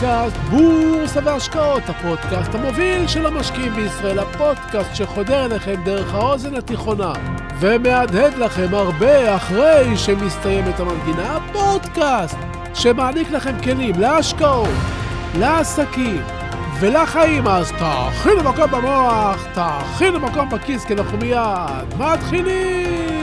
לפודקאסט בורסה והשקעות, הפודקאסט המוביל של המשקיעים בישראל, הפודקאסט שחודר אליכם דרך האוזן התיכונה ומהדהד לכם הרבה אחרי שמסתיימת המנגינה, הפודקאסט שמעניק לכם כלים להשקעות, לעסקים ולחיים. אז תאכינו מקום במוח, תאכינו מקום בכיס, כי אנחנו מיד מתחילים!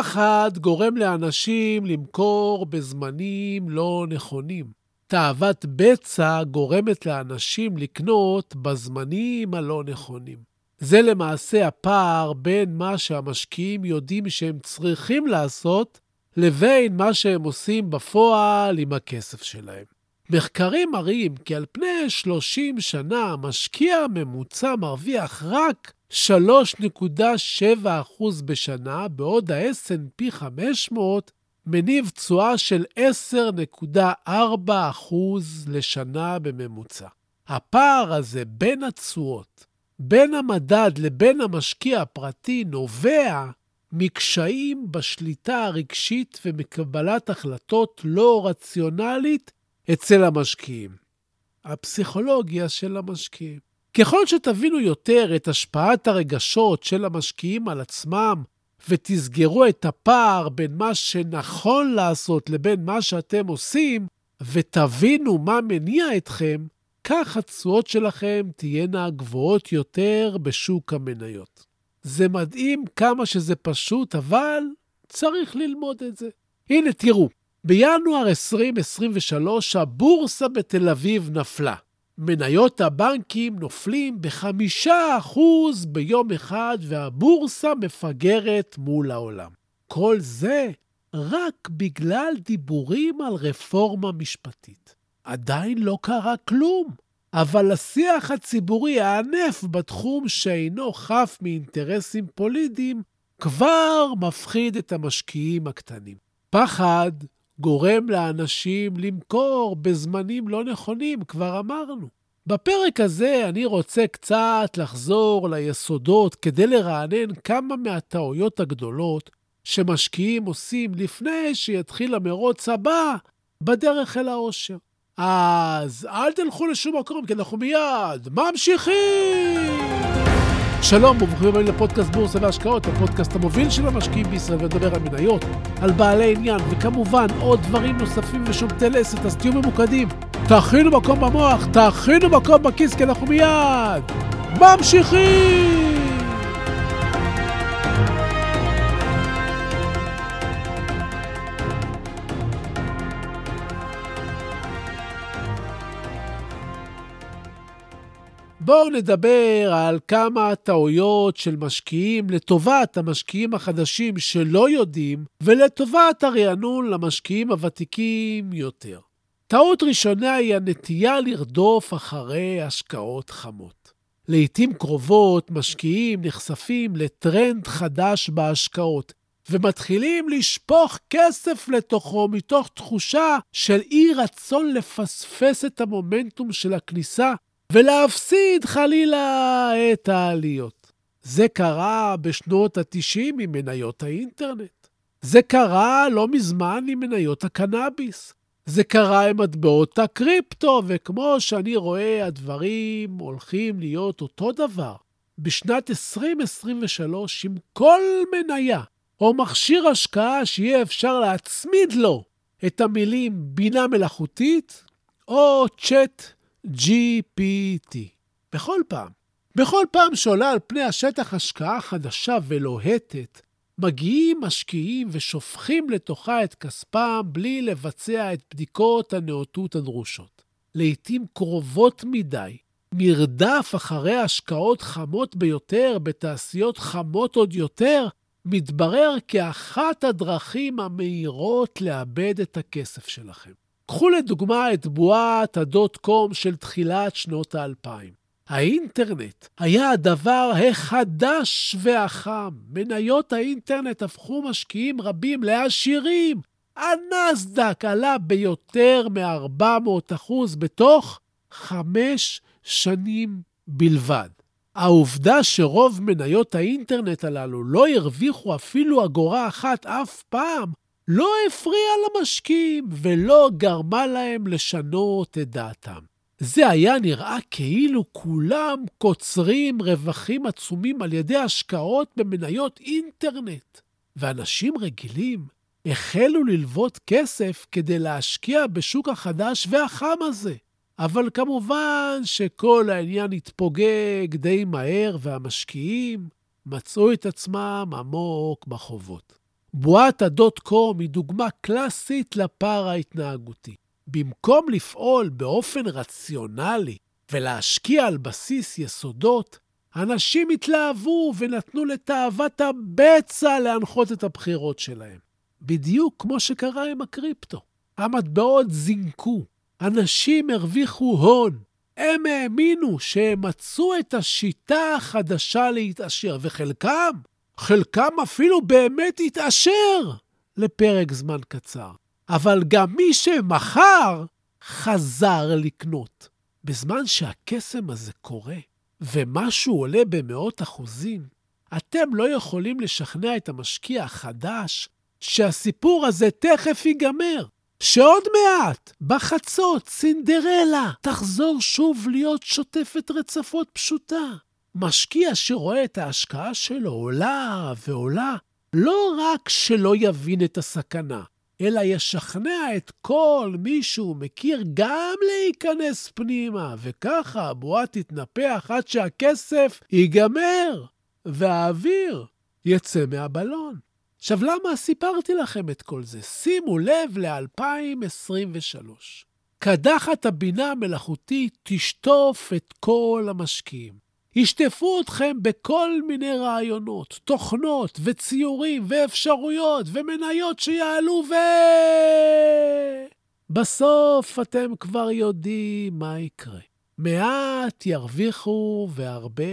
פחד גורם לאנשים למכור בזמנים לא נכונים. תאוות בצע גורמת לאנשים לקנות בזמנים הלא נכונים. זה למעשה הפער בין מה שהמשקיעים יודעים שהם צריכים לעשות, לבין מה שהם עושים בפועל עם הכסף שלהם. מחקרים מראים כי על פני 30 שנה המשקיע הממוצע מרוויח רק 3.7% בשנה, בעוד ה-S&P 500 מניב תשואה של 10.4% לשנה בממוצע. הפער הזה בין התשואות, בין המדד לבין המשקיע הפרטי, נובע מקשיים בשליטה הרגשית ומקבלת החלטות לא רציונלית אצל המשקיעים. הפסיכולוגיה של המשקיעים. ככל שתבינו יותר את השפעת הרגשות של המשקיעים על עצמם, ותסגרו את הפער בין מה שנכון לעשות לבין מה שאתם עושים, ותבינו מה מניע אתכם, כך התשואות שלכם תהיינה גבוהות יותר בשוק המניות. זה מדהים כמה שזה פשוט, אבל צריך ללמוד את זה. הנה, תראו, בינואר 2023 הבורסה בתל אביב נפלה. מניות הבנקים נופלים בחמישה אחוז ביום אחד והבורסה מפגרת מול העולם. כל זה רק בגלל דיבורים על רפורמה משפטית. עדיין לא קרה כלום, אבל השיח הציבורי הענף בתחום שאינו חף מאינטרסים פוליטיים כבר מפחיד את המשקיעים הקטנים. פחד גורם לאנשים למכור בזמנים לא נכונים, כבר אמרנו. בפרק הזה אני רוצה קצת לחזור ליסודות כדי לרענן כמה מהטעויות הגדולות שמשקיעים עושים לפני שיתחיל המרוץ הבא בדרך אל העושר. אז אל תלכו לשום מקום, כי אנחנו מיד ממשיכים! שלום וברוכים הבאים לפודקאסט בורסה והשקעות, הפודקאסט המוביל של המשקיעים בישראל ונדבר על מניות, על בעלי עניין וכמובן עוד דברים נוספים ושומטי לסת, אז תהיו ממוקדים. תכינו מקום במוח, תכינו מקום בכיס, כי אנחנו מיד ממשיכים! בואו נדבר על כמה טעויות של משקיעים לטובת המשקיעים החדשים שלא יודעים, ולטובת הרענון למשקיעים הוותיקים יותר. טעות ראשונה היא הנטייה לרדוף אחרי השקעות חמות. לעתים קרובות משקיעים נחשפים לטרנד חדש בהשקעות, ומתחילים לשפוך כסף לתוכו מתוך תחושה של אי רצון לפספס את המומנטום של הכניסה ולהפסיד חלילה את העליות. זה קרה בשנות ה-90 עם מניות האינטרנט. זה קרה לא מזמן עם מניות הקנאביס. זה קרה עם מטבעות הקריפטו, וכמו שאני רואה, הדברים הולכים להיות אותו דבר. בשנת 2023, עם כל מניה או מכשיר השקעה שיהיה אפשר להצמיד לו את המילים בינה מלאכותית או צ'אט GPT. בכל פעם. בכל פעם שעולה על פני השטח השקעה חדשה ולוהטת, מגיעים משקיעים ושופכים לתוכה את כספם בלי לבצע את בדיקות הנאותות הדרושות. לעתים קרובות מדי, מרדף אחרי השקעות חמות ביותר בתעשיות חמות עוד יותר, מתברר כאחת הדרכים המהירות לאבד את הכסף שלכם. קחו לדוגמה את בועת הדוט קום של תחילת שנות האלפיים. האינטרנט היה הדבר החדש והחם. מניות האינטרנט הפכו משקיעים רבים לעשירים. הנסדק עלה ביותר מ-400 אחוז בתוך חמש שנים בלבד. העובדה שרוב מניות האינטרנט הללו לא הרוויחו אפילו אגורה אחת אף פעם, לא הפריעה למשקיעים ולא גרמה להם לשנות את דעתם. זה היה נראה כאילו כולם קוצרים רווחים עצומים על ידי השקעות במניות אינטרנט. ואנשים רגילים החלו ללוות כסף כדי להשקיע בשוק החדש והחם הזה. אבל כמובן שכל העניין התפוגג די מהר, והמשקיעים מצאו את עצמם עמוק בחובות. בועת הדוט קום היא דוגמה קלאסית לפער ההתנהגותי. במקום לפעול באופן רציונלי ולהשקיע על בסיס יסודות, אנשים התלהבו ונתנו לתאוות הבצע להנחות את הבחירות שלהם. בדיוק כמו שקרה עם הקריפטו. המטבעות זינקו, אנשים הרוויחו הון. הם האמינו שהם מצאו את השיטה החדשה להתעשר, וחלקם, חלקם אפילו באמת התעשר לפרק זמן קצר. אבל גם מי שמכר, חזר לקנות. בזמן שהקסם הזה קורה, ומשהו עולה במאות אחוזים, אתם לא יכולים לשכנע את המשקיע החדש שהסיפור הזה תכף ייגמר. שעוד מעט, בחצות, סינדרלה תחזור שוב להיות שוטפת רצפות פשוטה. משקיע שרואה את ההשקעה שלו עולה ועולה, לא רק שלא יבין את הסכנה, אלא ישכנע את כל מי שהוא מכיר גם להיכנס פנימה, וככה הבועה תתנפח עד שהכסף ייגמר, והאוויר יצא מהבלון. עכשיו, למה סיפרתי לכם את כל זה? שימו לב ל-2023. קדחת הבינה המלאכותית תשטוף את כל המשקיעים. ישטפו אתכם בכל מיני רעיונות, תוכנות וציורים ואפשרויות ומניות שיעלו ו... בסוף אתם כבר יודעים מה יקרה. מעט ירוויחו והרבה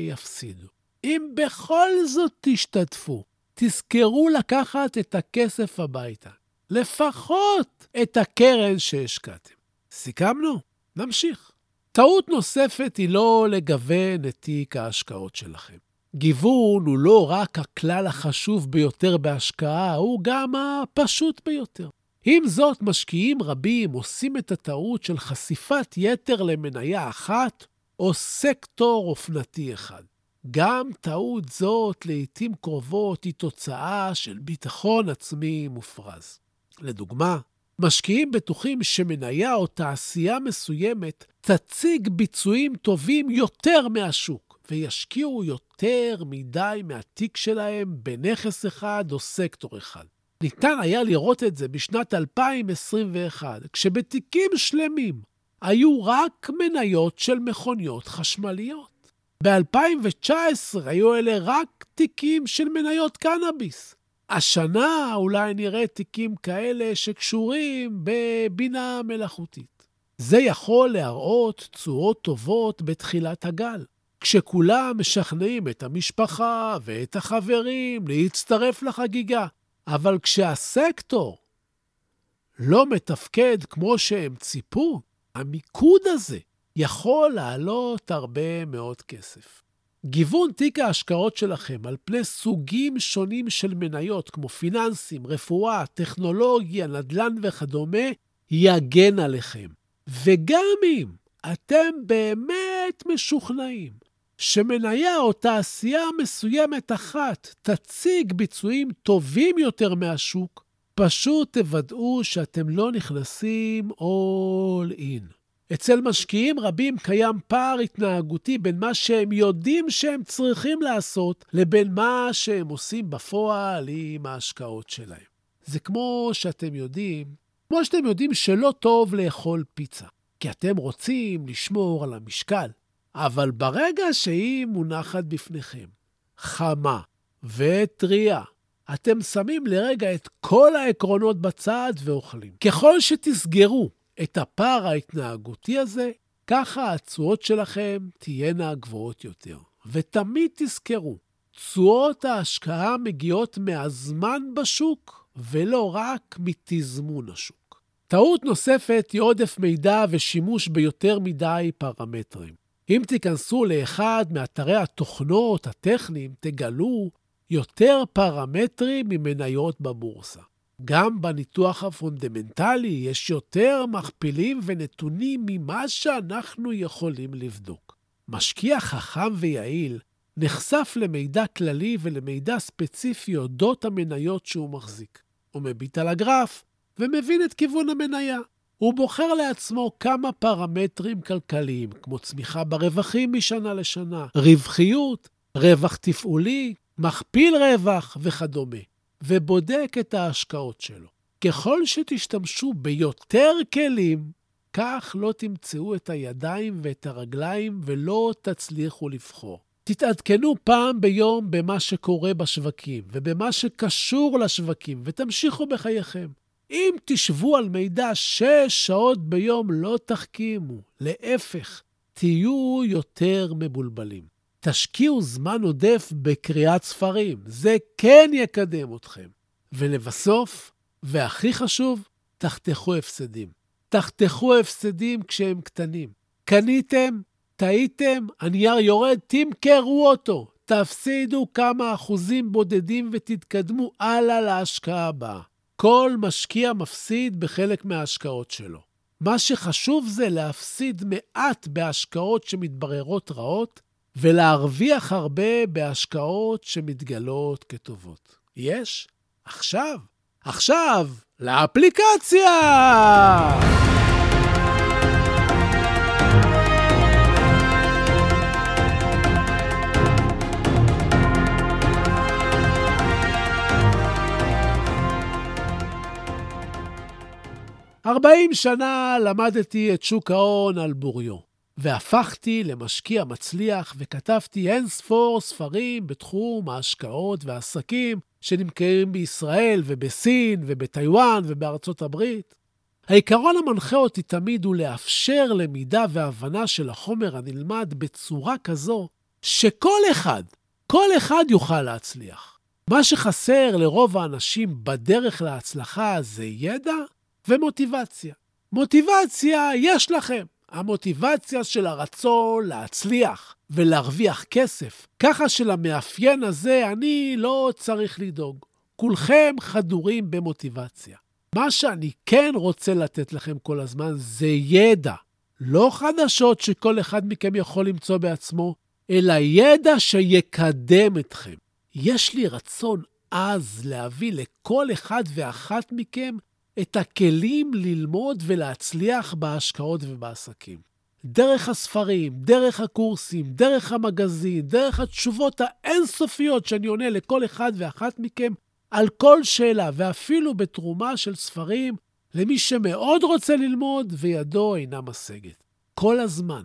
יפסידו. אם בכל זאת תשתתפו, תזכרו לקחת את הכסף הביתה. לפחות את הקרן שהשקעתם. סיכמנו? נמשיך. טעות נוספת היא לא לגוון את תיק ההשקעות שלכם. גיוון הוא לא רק הכלל החשוב ביותר בהשקעה, הוא גם הפשוט ביותר. עם זאת, משקיעים רבים עושים את הטעות של חשיפת יתר למניה אחת או סקטור אופנתי אחד. גם טעות זאת לעתים קרובות היא תוצאה של ביטחון עצמי מופרז. לדוגמה, משקיעים בטוחים שמניה או תעשייה מסוימת תציג ביצועים טובים יותר מהשוק, וישקיעו יותר מדי מהתיק שלהם בנכס אחד או סקטור אחד. ניתן היה לראות את זה בשנת 2021, כשבתיקים שלמים היו רק מניות של מכוניות חשמליות. ב-2019 היו אלה רק תיקים של מניות קנאביס. השנה אולי נראה תיקים כאלה שקשורים בבינה מלאכותית. זה יכול להראות תשואות טובות בתחילת הגל, כשכולם משכנעים את המשפחה ואת החברים להצטרף לחגיגה. אבל כשהסקטור לא מתפקד כמו שהם ציפו, המיקוד הזה יכול לעלות הרבה מאוד כסף. גיוון תיק ההשקעות שלכם על פני סוגים שונים של מניות, כמו פיננסים, רפואה, טכנולוגיה, נדל"ן וכדומה, יגן עליכם. וגם אם אתם באמת משוכנעים שמניה או תעשייה מסוימת אחת תציג ביצועים טובים יותר מהשוק, פשוט תוודאו שאתם לא נכנסים all in. אצל משקיעים רבים קיים פער התנהגותי בין מה שהם יודעים שהם צריכים לעשות לבין מה שהם עושים בפועל עם ההשקעות שלהם. זה כמו שאתם יודעים, כמו שאתם יודעים שלא טוב לאכול פיצה, כי אתם רוצים לשמור על המשקל, אבל ברגע שהיא מונחת בפניכם, חמה וטריה, אתם שמים לרגע את כל העקרונות בצד ואוכלים. ככל שתסגרו את הפער ההתנהגותי הזה, ככה התשואות שלכם תהיינה גבוהות יותר. ותמיד תזכרו, תשואות ההשקעה מגיעות מהזמן בשוק, ולא רק מתזמון השוק. טעות נוספת היא עודף מידע ושימוש ביותר מדי פרמטרים. אם תיכנסו לאחד מאתרי התוכנות הטכניים, תגלו יותר פרמטרים ממניות בבורסה. גם בניתוח הפונדמנטלי יש יותר מכפילים ונתונים ממה שאנחנו יכולים לבדוק. משקיע חכם ויעיל נחשף למידע כללי ולמידע ספציפי אודות המניות שהוא מחזיק. הוא מביט על הגרף ומבין את כיוון המניה. הוא בוחר לעצמו כמה פרמטרים כלכליים, כמו צמיחה ברווחים משנה לשנה, רווחיות, רווח תפעולי, מכפיל רווח וכדומה, ובודק את ההשקעות שלו. ככל שתשתמשו ביותר כלים, כך לא תמצאו את הידיים ואת הרגליים ולא תצליחו לבחור. תתעדכנו פעם ביום במה שקורה בשווקים ובמה שקשור לשווקים, ותמשיכו בחייכם. אם תשבו על מידע שש שעות ביום, לא תחכימו. להפך, תהיו יותר מבולבלים. תשקיעו זמן עודף בקריאת ספרים, זה כן יקדם אתכם. ולבסוף, והכי חשוב, תחתכו הפסדים. תחתכו הפסדים כשהם קטנים. קניתם, טעיתם, הנייר יורד, תמכרו אותו. תפסידו כמה אחוזים בודדים ותתקדמו הלאה להשקעה הבאה. כל משקיע מפסיד בחלק מההשקעות שלו. מה שחשוב זה להפסיד מעט בהשקעות שמתבררות רעות, ולהרוויח הרבה בהשקעות שמתגלות כטובות. יש? עכשיו. עכשיו, לאפליקציה! 40 שנה למדתי את שוק ההון על בוריו, והפכתי למשקיע מצליח וכתבתי אין ספור ספרים בתחום ההשקעות והעסקים שנמכרים בישראל ובסין ובטיוואן ובארצות הברית. העיקרון המנחה אותי תמיד הוא לאפשר למידה והבנה של החומר הנלמד בצורה כזו שכל אחד, כל אחד יוכל להצליח. מה שחסר לרוב האנשים בדרך להצלחה זה ידע ומוטיבציה. מוטיבציה יש לכם. המוטיבציה של הרצון להצליח ולהרוויח כסף. ככה שלמאפיין הזה אני לא צריך לדאוג. כולכם חדורים במוטיבציה. מה שאני כן רוצה לתת לכם כל הזמן זה ידע. לא חדשות שכל אחד מכם יכול למצוא בעצמו, אלא ידע שיקדם אתכם. יש לי רצון עז להביא לכל אחד ואחת מכם את הכלים ללמוד ולהצליח בהשקעות ובעסקים. דרך הספרים, דרך הקורסים, דרך המגזין, דרך התשובות האינסופיות שאני עונה לכל אחד ואחת מכם על כל שאלה, ואפילו בתרומה של ספרים למי שמאוד רוצה ללמוד וידו אינה משגת. כל הזמן,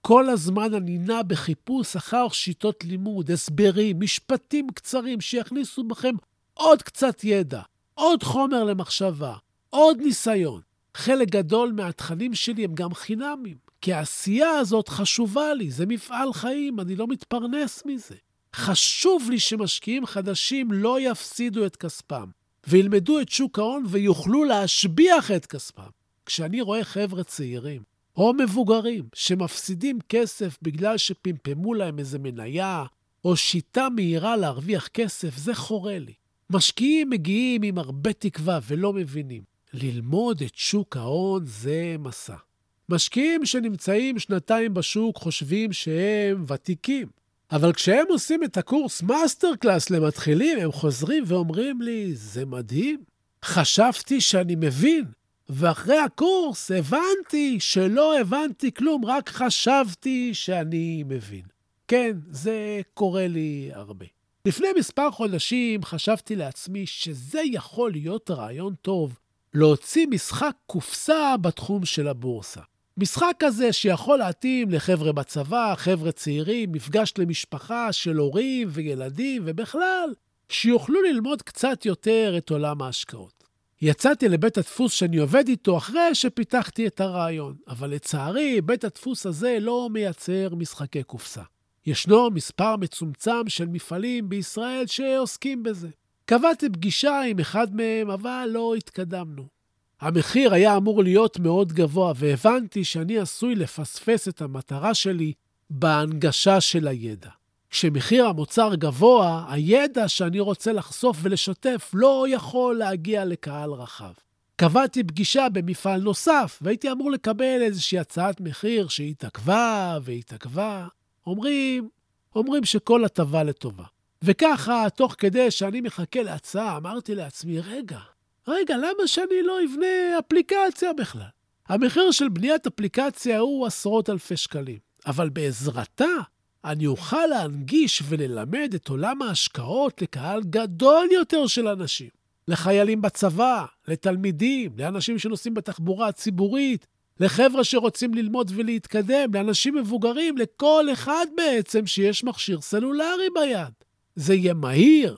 כל הזמן אני נע בחיפוש אחר שיטות לימוד, הסברים, משפטים קצרים שיכניסו בכם עוד קצת ידע, עוד חומר למחשבה, עוד ניסיון. חלק גדול מהתכנים שלי הם גם חינמים, כי העשייה הזאת חשובה לי, זה מפעל חיים, אני לא מתפרנס מזה. חשוב לי שמשקיעים חדשים לא יפסידו את כספם, וילמדו את שוק ההון ויוכלו להשביח את כספם. כשאני רואה חבר'ה צעירים, או מבוגרים, שמפסידים כסף בגלל שפמפמו להם איזה מניה, או שיטה מהירה להרוויח כסף, זה חורה לי. משקיעים מגיעים עם הרבה תקווה ולא מבינים. ללמוד את שוק ההון זה מסע. משקיעים שנמצאים שנתיים בשוק חושבים שהם ותיקים, אבל כשהם עושים את הקורס Master Class למתחילים, הם חוזרים ואומרים לי, זה מדהים, חשבתי שאני מבין, ואחרי הקורס הבנתי שלא הבנתי כלום, רק חשבתי שאני מבין. כן, זה קורה לי הרבה. לפני מספר חודשים חשבתי לעצמי שזה יכול להיות רעיון טוב להוציא משחק קופסה בתחום של הבורסה. משחק כזה שיכול להתאים לחבר'ה בצבא, חבר'ה צעירים, מפגש למשפחה של הורים וילדים, ובכלל, שיוכלו ללמוד קצת יותר את עולם ההשקעות. יצאתי לבית הדפוס שאני עובד איתו אחרי שפיתחתי את הרעיון, אבל לצערי, בית הדפוס הזה לא מייצר משחקי קופסה. ישנו מספר מצומצם של מפעלים בישראל שעוסקים בזה. קבעתי פגישה עם אחד מהם, אבל לא התקדמנו. המחיר היה אמור להיות מאוד גבוה, והבנתי שאני עשוי לפספס את המטרה שלי בהנגשה של הידע. כשמחיר המוצר גבוה, הידע שאני רוצה לחשוף ולשתף לא יכול להגיע לקהל רחב. קבעתי פגישה במפעל נוסף, והייתי אמור לקבל איזושהי הצעת מחיר שהתעכבה והתעכבה. אומרים, אומרים שכל הטבה לטובה. וככה, תוך כדי שאני מחכה להצעה, אמרתי לעצמי, רגע, רגע, למה שאני לא אבנה אפליקציה בכלל? המחיר של בניית אפליקציה הוא עשרות אלפי שקלים, אבל בעזרתה אני אוכל להנגיש וללמד את עולם ההשקעות לקהל גדול יותר של אנשים. לחיילים בצבא, לתלמידים, לאנשים שנוסעים בתחבורה הציבורית, לחבר'ה שרוצים ללמוד ולהתקדם, לאנשים מבוגרים, לכל אחד בעצם שיש מכשיר סלולרי ביד. זה יהיה מהיר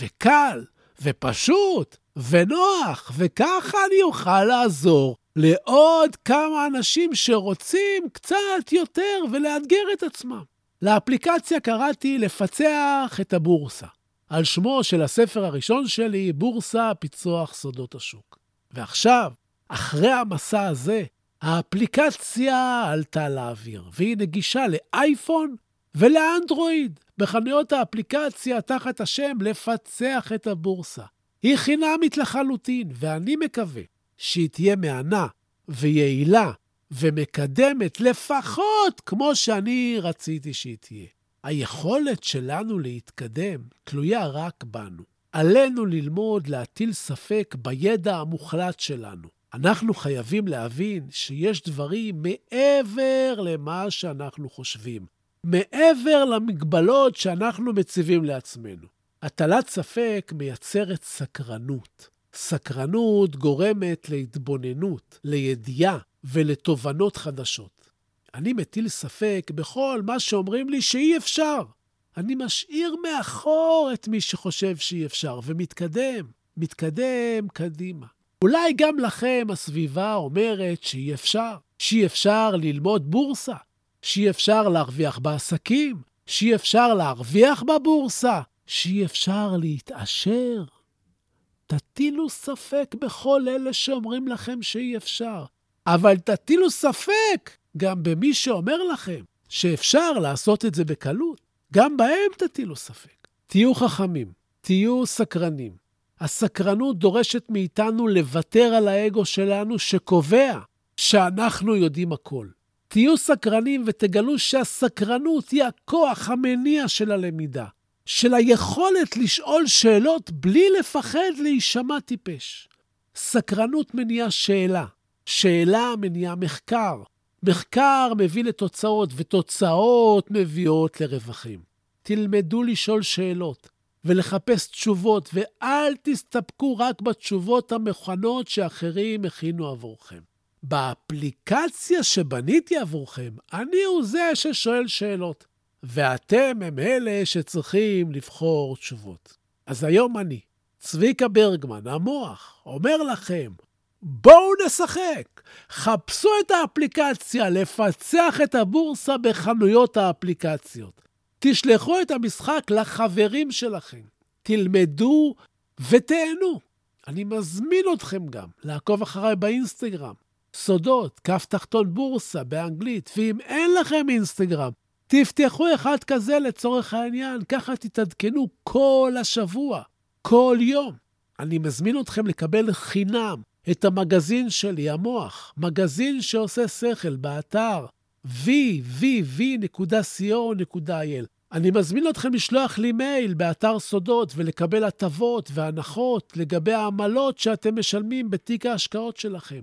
וקל ופשוט ונוח, וככה אני אוכל לעזור לעוד כמה אנשים שרוצים קצת יותר ולאתגר את עצמם. לאפליקציה קראתי לפצח את הבורסה, על שמו של הספר הראשון שלי, בורסה פיצוח סודות השוק. ועכשיו, אחרי המסע הזה, האפליקציה עלתה לאוויר, והיא נגישה לאייפון ולאנדרואיד בחנויות האפליקציה תחת השם לפצח את הבורסה. היא חינמית לחלוטין, ואני מקווה שהיא תהיה מהנה ויעילה ומקדמת לפחות כמו שאני רציתי שהיא תהיה. היכולת שלנו להתקדם תלויה רק בנו. עלינו ללמוד להטיל ספק בידע המוחלט שלנו. אנחנו חייבים להבין שיש דברים מעבר למה שאנחנו חושבים, מעבר למגבלות שאנחנו מציבים לעצמנו. הטלת ספק מייצרת סקרנות. סקרנות גורמת להתבוננות, לידיעה ולתובנות חדשות. אני מטיל ספק בכל מה שאומרים לי שאי אפשר. אני משאיר מאחור את מי שחושב שאי אפשר ומתקדם, מתקדם קדימה. אולי גם לכם הסביבה אומרת שאי אפשר, שאי אפשר ללמוד בורסה, שאי אפשר להרוויח בעסקים, שאי אפשר להרוויח בבורסה, שאי אפשר להתעשר. תטילו ספק בכל אלה שאומרים לכם שאי אפשר, אבל תטילו ספק גם במי שאומר לכם שאפשר לעשות את זה בקלות. גם בהם תטילו ספק. תהיו חכמים, תהיו סקרנים. הסקרנות דורשת מאיתנו לוותר על האגו שלנו שקובע שאנחנו יודעים הכל. תהיו סקרנים ותגלו שהסקרנות היא הכוח המניע של הלמידה, של היכולת לשאול שאלות בלי לפחד להישמע טיפש. סקרנות מניעה שאלה, שאלה מניעה מחקר, מחקר מביא לתוצאות, ותוצאות מביאות לרווחים. תלמדו לשאול שאלות ולחפש תשובות, ואל תסתפקו רק בתשובות המוכנות שאחרים הכינו עבורכם. באפליקציה שבניתי עבורכם, אני הוא זה ששואל שאלות, ואתם הם אלה שצריכים לבחור תשובות. אז היום אני, צביקה ברגמן, המוח, אומר לכם, בואו נשחק. חפשו את האפליקציה, לפצח את הבורסה בחנויות האפליקציות. תשלחו את המשחק לחברים שלכם. תלמדו ותהנו. אני מזמין אתכם גם לעקוב אחריי באינסטגרם. סודות, כף תחתון בורסה באנגלית, ואם אין לכם אינסטגרם, תפתחו אחד כזה לצורך העניין, ככה תתעדכנו כל השבוע, כל יום. אני מזמין אתכם לקבל חינם את המגזין שלי, המוח, מגזין שעושה שכל, באתר www.co.il. אני מזמין אתכם לשלוח לי מייל באתר סודות ולקבל הטבות והנחות לגבי העמלות שאתם משלמים בתיק ההשקעות שלכם.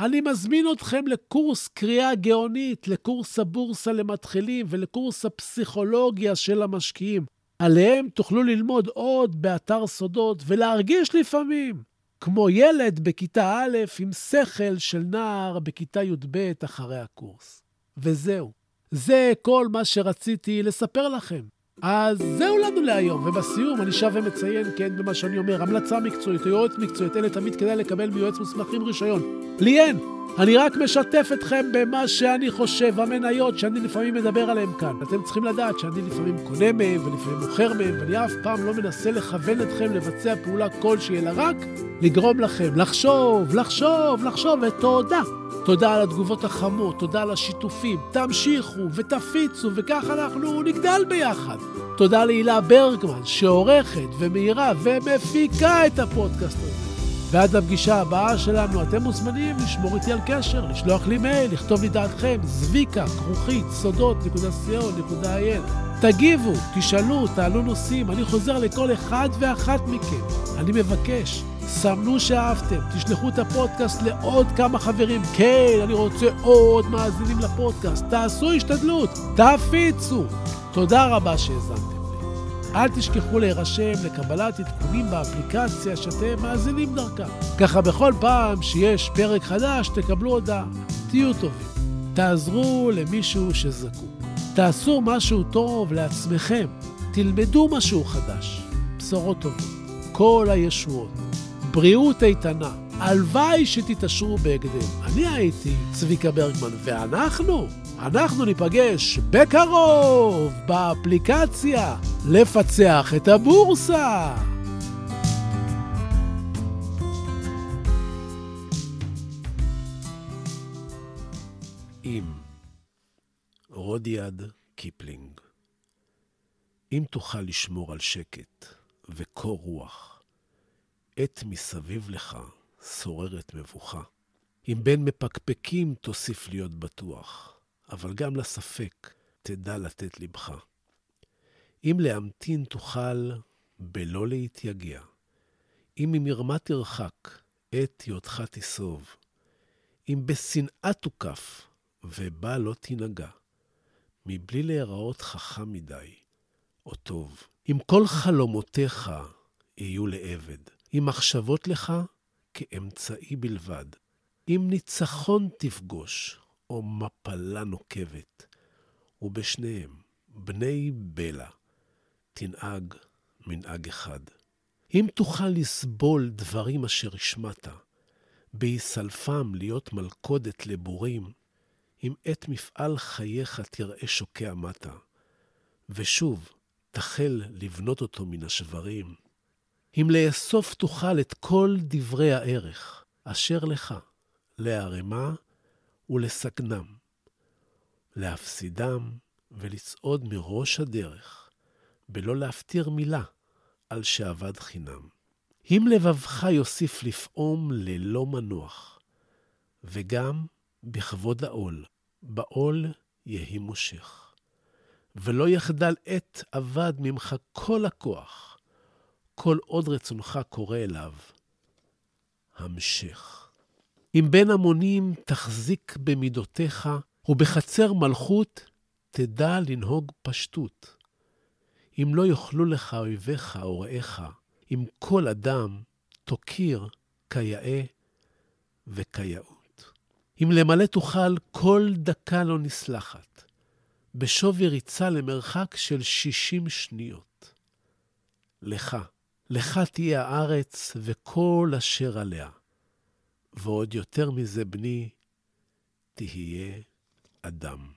אני מזמין אתכם לקורס קריאה גאונית, לקורס הבורסה למתחילים ולקורס הפסיכולוגיה של המשקיעים. עליהם תוכלו ללמוד עוד באתר סודות ולהרגיש לפעמים כמו ילד בכיתה א' עם שכל של נער בכיתה י"ב אחרי הקורס. וזהו. זה כל מה שרציתי לספר לכם. אז זהו לנו להיום, ובסיום אני שב ומציין, כן, במה שאני אומר, המלצה מקצועית או יועץ מקצועית, אלה תמיד כדאי לקבל מיועץ מוסמך עם רישיון. לי אין. אני רק משתף אתכם במה שאני חושב, המניות שאני לפעמים מדבר עליהן כאן. אתם צריכים לדעת שאני לפעמים קונה מהם ולפעמים מוכר מהם, ואני אף פעם לא מנסה לכוון אתכם לבצע פעולה כלשהי, אלא רק לגרום לכם לחשוב, לחשוב, לחשוב, ותודה. תודה על התגובות החמות, תודה על השיתופים. תמשיכו ותפיצו, וכך אנחנו נגדל ביחד. תודה להילה ברגמן, שעורכת ומאירה ומפיקה את הפודקאסט הזה. ועד לפגישה הבאה שלנו, אתם מוזמנים לשמור איתי על קשר, לשלוח לי מייל, לכתוב לי דעתכם, זביקה, כרוכית, סודות.co.il. תגיבו, תשאלו, תעלו נושאים, אני חוזר לכל אחד ואחת מכם. אני מבקש, סמנו שאהבתם, תשלחו את הפודקאסט לעוד כמה חברים. כן, אני רוצה עוד מאזינים לפודקאסט. תעשו השתדלות, תפיצו. תודה רבה שהאזנתם. אל תשכחו להירשם לקבלת עדכונים באפליקציה שאתם מאזינים דרכה. ככה בכל פעם שיש פרק חדש תקבלו הודעה. תהיו טובים. תעזרו למישהו שזקוק. תעשו משהו טוב לעצמכם. תלמדו משהו חדש. בשורות טובות. כל הישועות. בריאות איתנה. הלוואי שתתעשרו בהקדם. אני הייתי צביקה ברגמן, ואנחנו, אנחנו ניפגש בקרוב באפליקציה לפצח את הבורסה. אם רודיארד קיפלינג, אם תוכל לשמור על שקט וקור רוח, עת מסביב לך שוררת מבוכה. אם בין מפקפקים תוסיף להיות בטוח, אבל גם לספק תדע לתת לבך. אם להמתין תוכל בלא להתייגע, אם ממרמה תרחק, עת היותך תסוב, אם בשנאה תוקף, ובה לא תנהגע, מבלי להיראות חכם מדי, או טוב. אם כל חלומותיך יהיו לעבד, אם מחשבות לך כאמצעי בלבד, אם ניצחון תפגוש, או מפלה נוקבת, ובשניהם, בני בלע, תנהג מנהג אחד. אם תוכל לסבול דברים אשר השמעת, בהיסלפם להיות מלכודת לבורים, אם עת מפעל חייך תראה שוקע מטה, ושוב תחל לבנות אותו מן השברים, אם לאסוף תוכל את כל דברי הערך אשר לך, להרמה ולסכנם, להפסידם ולצעוד מראש הדרך, בלא להפטיר מילה על שאבד חינם. אם לבבך יוסיף לפעום ללא מנוח, וגם בכבוד העול, בעול יהי מושך. ולא יחדל עת אבד ממך כל הכוח, כל עוד רצונך קורא אליו. המשך. אם בין המונים תחזיק במידותיך, ובחצר מלכות תדע לנהוג פשטות. אם לא יאכלו לך אויביך או רעיך, אם כל אדם תוקיר כיאה וכיאות. אם למלא תוכל, כל דקה לא נסלחת, בשווי ריצה למרחק של שישים שניות. לך, לך תהיה הארץ וכל אשר עליה. ועוד יותר מזה, בני, תהיה אדם.